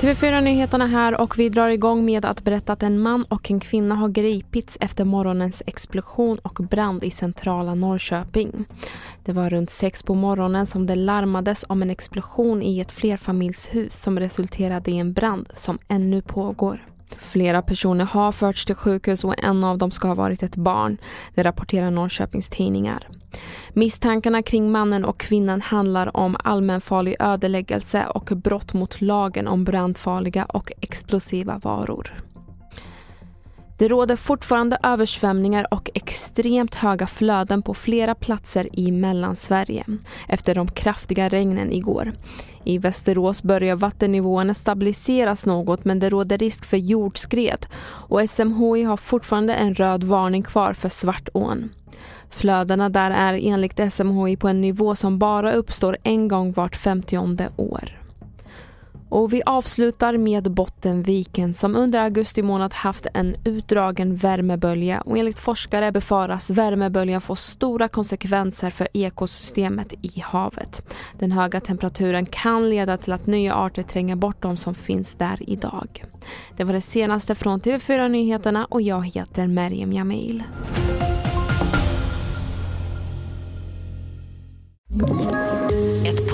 TV4-nyheterna här och vi drar igång med att berätta att en man och en kvinna har gripits efter morgonens explosion och brand i centrala Norrköping. Det var runt sex på morgonen som det larmades om en explosion i ett flerfamiljshus som resulterade i en brand som ännu pågår. Flera personer har förts till sjukhus och en av dem ska ha varit ett barn. Det rapporterar Norrköpings tidningar. Misstankarna kring mannen och kvinnan handlar om allmänfarlig ödeläggelse och brott mot lagen om brandfarliga och explosiva varor. Det råder fortfarande översvämningar och extremt höga flöden på flera platser i Mellansverige efter de kraftiga regnen igår. I Västerås börjar vattennivåerna stabiliseras något men det råder risk för jordskred och SMHI har fortfarande en röd varning kvar för Svartån. Flödena där är enligt SMHI på en nivå som bara uppstår en gång vart femtionde år. Och vi avslutar med Bottenviken som under augusti månad haft en utdragen värmebölja och enligt forskare befaras värmeböljan få stora konsekvenser för ekosystemet i havet. Den höga temperaturen kan leda till att nya arter tränger bort de som finns där idag. Det var det senaste från TV4 Nyheterna och jag heter Merjem Jamil.